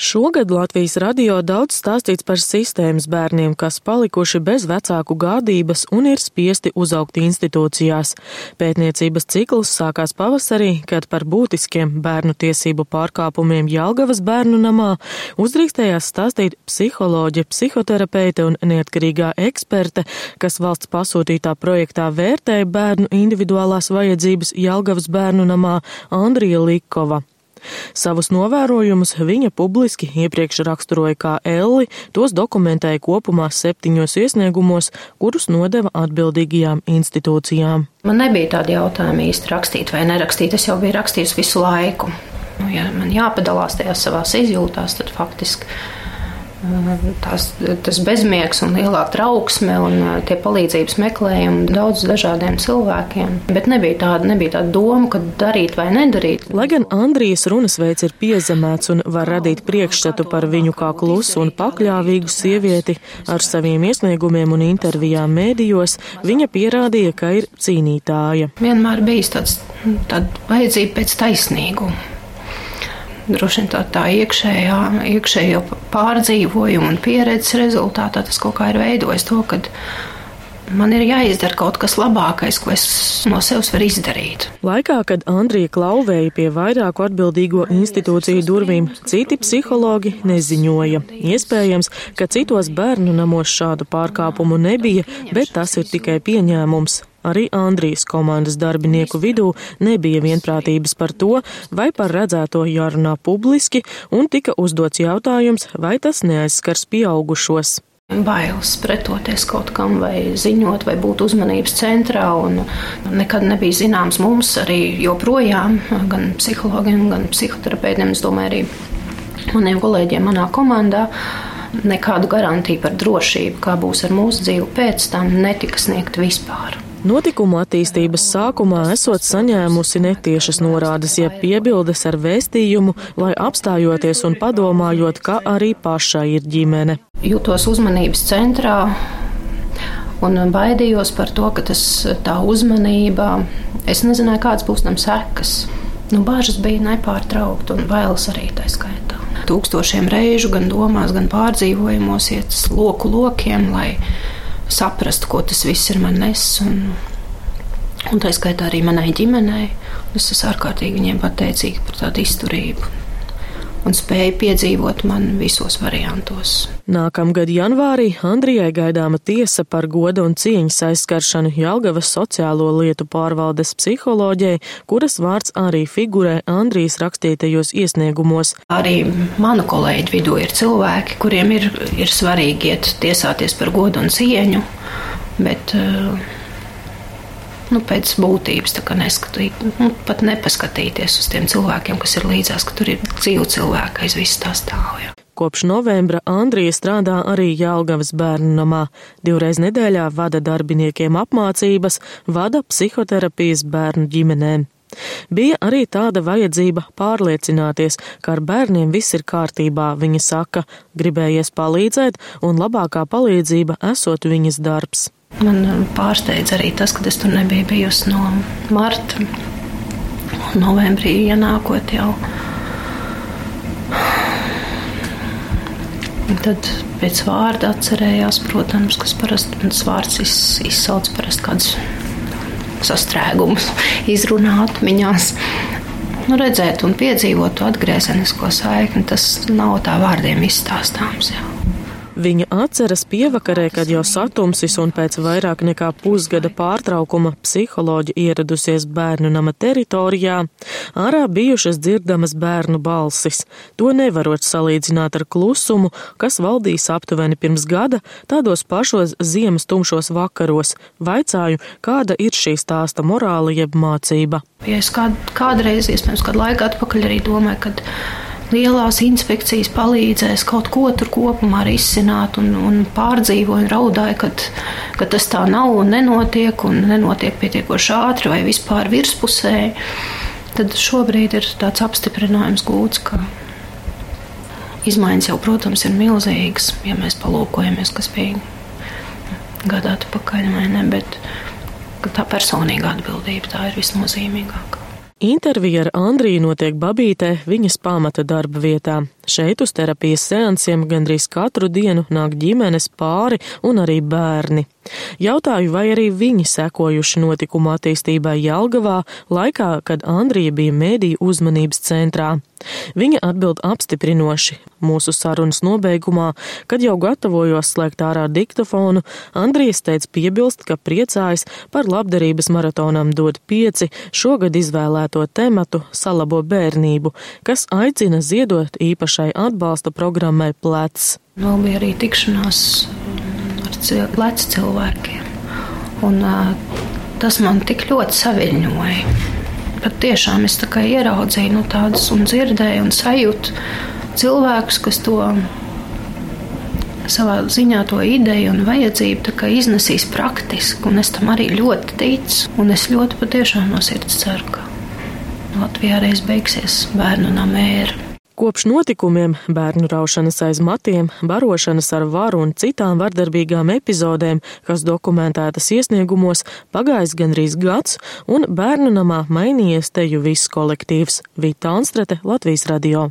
Šogad Latvijas radio daudz stāstīts par sistēmas bērniem, kas palikuši bez vecāku gādības un ir spiesti uzaugt institūcijās. Pētniecības cikls sākās pavasarī, kad par būtiskiem bērnu tiesību pārkāpumiem Jelgavas bērnu namā uzdrīkstējās stāstīt psiholoģe, psihoterapeite un neatkarīgā eksperte, kas valsts pasūtītā projektā vērtēja bērnu individuālās vajadzības Jelgavas bērnu namā Andrija Likova. Savus novērojumus viņa publiski iepriekš raksturoja kā Elli, tos dokumentēja kopumā septiņos iesniegumos, kurus nodeva atbildīgajām institūcijām. Man nebija tādi jautājumi īsti rakstīt vai nerakstīt, es jau biju rakstījis visu laiku. Nu, ja man jāpadalās tajās savās izjūtās, tad faktiski tās, tas bezmiegs un lielāka trauksme un tie palīdzības meklējumi daudz dažādiem cilvēkiem. Bet nebija tāda, nebija tāda doma, ka darīt vai nedarīt. Lai gan Andrijas runas veids ir piezemēts un var radīt priekšstatu par viņu kā klusu un pakļāvīgu sievieti, ar saviem iesniegumiem un intervijām mēdījos, viņa pierādīja, ka ir cīnītāja. Vienmēr bijis tāds, tāda vajadzība pēc taisnīguma droši vien tā, tā iekšējā, iekšējo pārdzīvojumu un pieredzes rezultātā tas kaut kā ir veidojis to, ka man ir jāizdara kaut kas labākais, ko es no sevis varu izdarīt. Laikā, kad Andrija klauvēja pie vairāku atbildīgo institūciju durvīm, citi psihologi neziņoja. Iespējams, ka citos bērnu namos šādu pārkāpumu nebija, bet tas ir tikai pieņēmums. Arī Andrijas komandas darbinieku vidū nebija vienprātības par to, vai par redzēto jārunā publiski, un tika uzdots jautājums, vai tas neaizskars pieaugušos. Bailes pretoties kaut kam, vai ziņot, vai būt uzmanības centrā. Nekad nebija zināms mums arī joprojām, gan psihologiem, gan psihoterapeitiem, es domāju, arī maniem kolēģiem manā komandā. Nekādu garantiju par drošību, kā būs ar mūsu dzīvi pēc tam, netika sniegta vispār. Notikumu attīstības sākumā esot saņēmusi netiešas norādes, jeb piebildes ar vēstījumu, lai apstājoties un padomājot, ka arī pašai ir ģimene. Jūtos uzmanības centrā un baidījos par to, ka tas tā uzmanība, es nezināju, kādas būs tam sekas. Nu, bāžas bija nepārtraukti un bailes arī tā skaitā. Tūkstošiem reižu gan domās, gan pārdzīvojumos iet loku lokiem, lai saprast, ko tas viss ir man nes. Un, un tā skaitā arī manai ģimenei. Es esmu ārkārtīgi viņiem pateicīga par tādu izturību un spēju piedzīvot man visos variantos. Nākamgad janvārī Andrijai gaidāma tiesa par goda un cieņas aizskaršanu Jelgavas sociālo lietu pārvaldes psiholoģijai, kuras vārds arī figurē Andrijas rakstītajos iesniegumos. Arī manu kolēģu vidū ir cilvēki, kuriem ir, ir svarīgi iet tiesāties par godu un cieņu, bet uh, nu, pēc būtības neskatīt, nu, pat nepaskatīties uz tiem cilvēkiem, kas ir līdzās, ka tur ir dzīvi cilvēki aiz viss tā stāv. Ja. Kopš novembra Andrija strādā arī Jālgavas bērnu namā. Divreiz nedēļā vada darbiniekiem apmācības, vada psihoterapijas bērnu ģimenēm. Bija arī tāda vajadzība pārliecināties, ka ar bērniem viss ir kārtībā, viņa saka, gribējies palīdzēt, un labākā palīdzība esot viņas darbs. Man pārsteidz arī tas, ka es tur nebiju bijusi no marta, novembrī ienākot jau. Tad pēc vārda atcerējās, protams, kas parasti mans vārds izsauc parasti kādus sastrēgumus, izrunāt atmiņās. Nu, redzēt un piedzīvot to atgriezenisko saikni, tas nav tā vārdiem izstāstāms. Jau. Viņa atceras pievakarē, kad jau satumsis un pēc vairāk nekā pusgada pārtraukuma psiholoģi ieradusies bērnu nama teritorijā, ārā bijušas dzirdamas bērnu balsis. To nevarot salīdzināt ar klusumu, kas valdīs aptuveni pirms gada tādos pašos ziemas tumšos vakaros. Vaicāju, kāda ir šī stāsta morāla jeb mācība. Ja es kād, kādreiz, iespējams, kādu laiku atpakaļ arī domāju, ka lielās inspekcijas palīdzēs kaut ko tur kopumā risināt un, un pārdzīvoja un raudāja, ka, ka tas tā nav un nenotiek un nenotiek pietiekoši ātri vai vispār virspusēji. Tad šobrīd ir tāds apstiprinājums gūts, ka izmaiņas jau, protams, ir milzīgas, ja mēs palūkojamies, kas bija gadu atpakaļ vai ne, bet tā personīga atbildība tā ir visnozīmīgākā. Intervija ar Andriju notiek Babītē, viņas pamata darba vietā. Šeit uz terapijas seansiem gandrīz katru dienu nāk ģimenes pāri un arī bērni. Jautāju, vai arī viņi sekojuši notikumu attīstībai Jelgavā laikā, kad Andrija bija mēdīju uzmanības centrā. Viņa atbild apstiprinoši. Mūsu sarunas nobeigumā, kad jau gatavojos slēgt ārā diktofonu, Andrijas teica piebilst, ka priecājas par labdarības maratonam dod pieci šogad izvēlēto tematu salabo bērnību, kas aicina ziedot īpaši šai atbalsta programmai Plec. Vēl bija arī tikšanās plecu cilvēkiem. Un, tas man tik ļoti saviņoja. Pat tiešām es ieraudzīju nu, tādus un dzirdēju un sajūtu cilvēkus, kas to savā ziņā to ideju un vajadzību iznesīs praktiski. Un es tam arī ļoti ticu. Un es ļoti patiešām no sirds ceru, ka Latvijā reiz beigsies bērnu namēra. Kopš notikumiem, bērnu raušanas aiz matiem, barošanas ar varu un citām vardarbīgām epizodēm, kas dokumentētas iesniegumos, pagājis gandrīz gads, un bērnu namā mainījies teju viss kolektīvs - Vita Anstrete, Latvijas radio.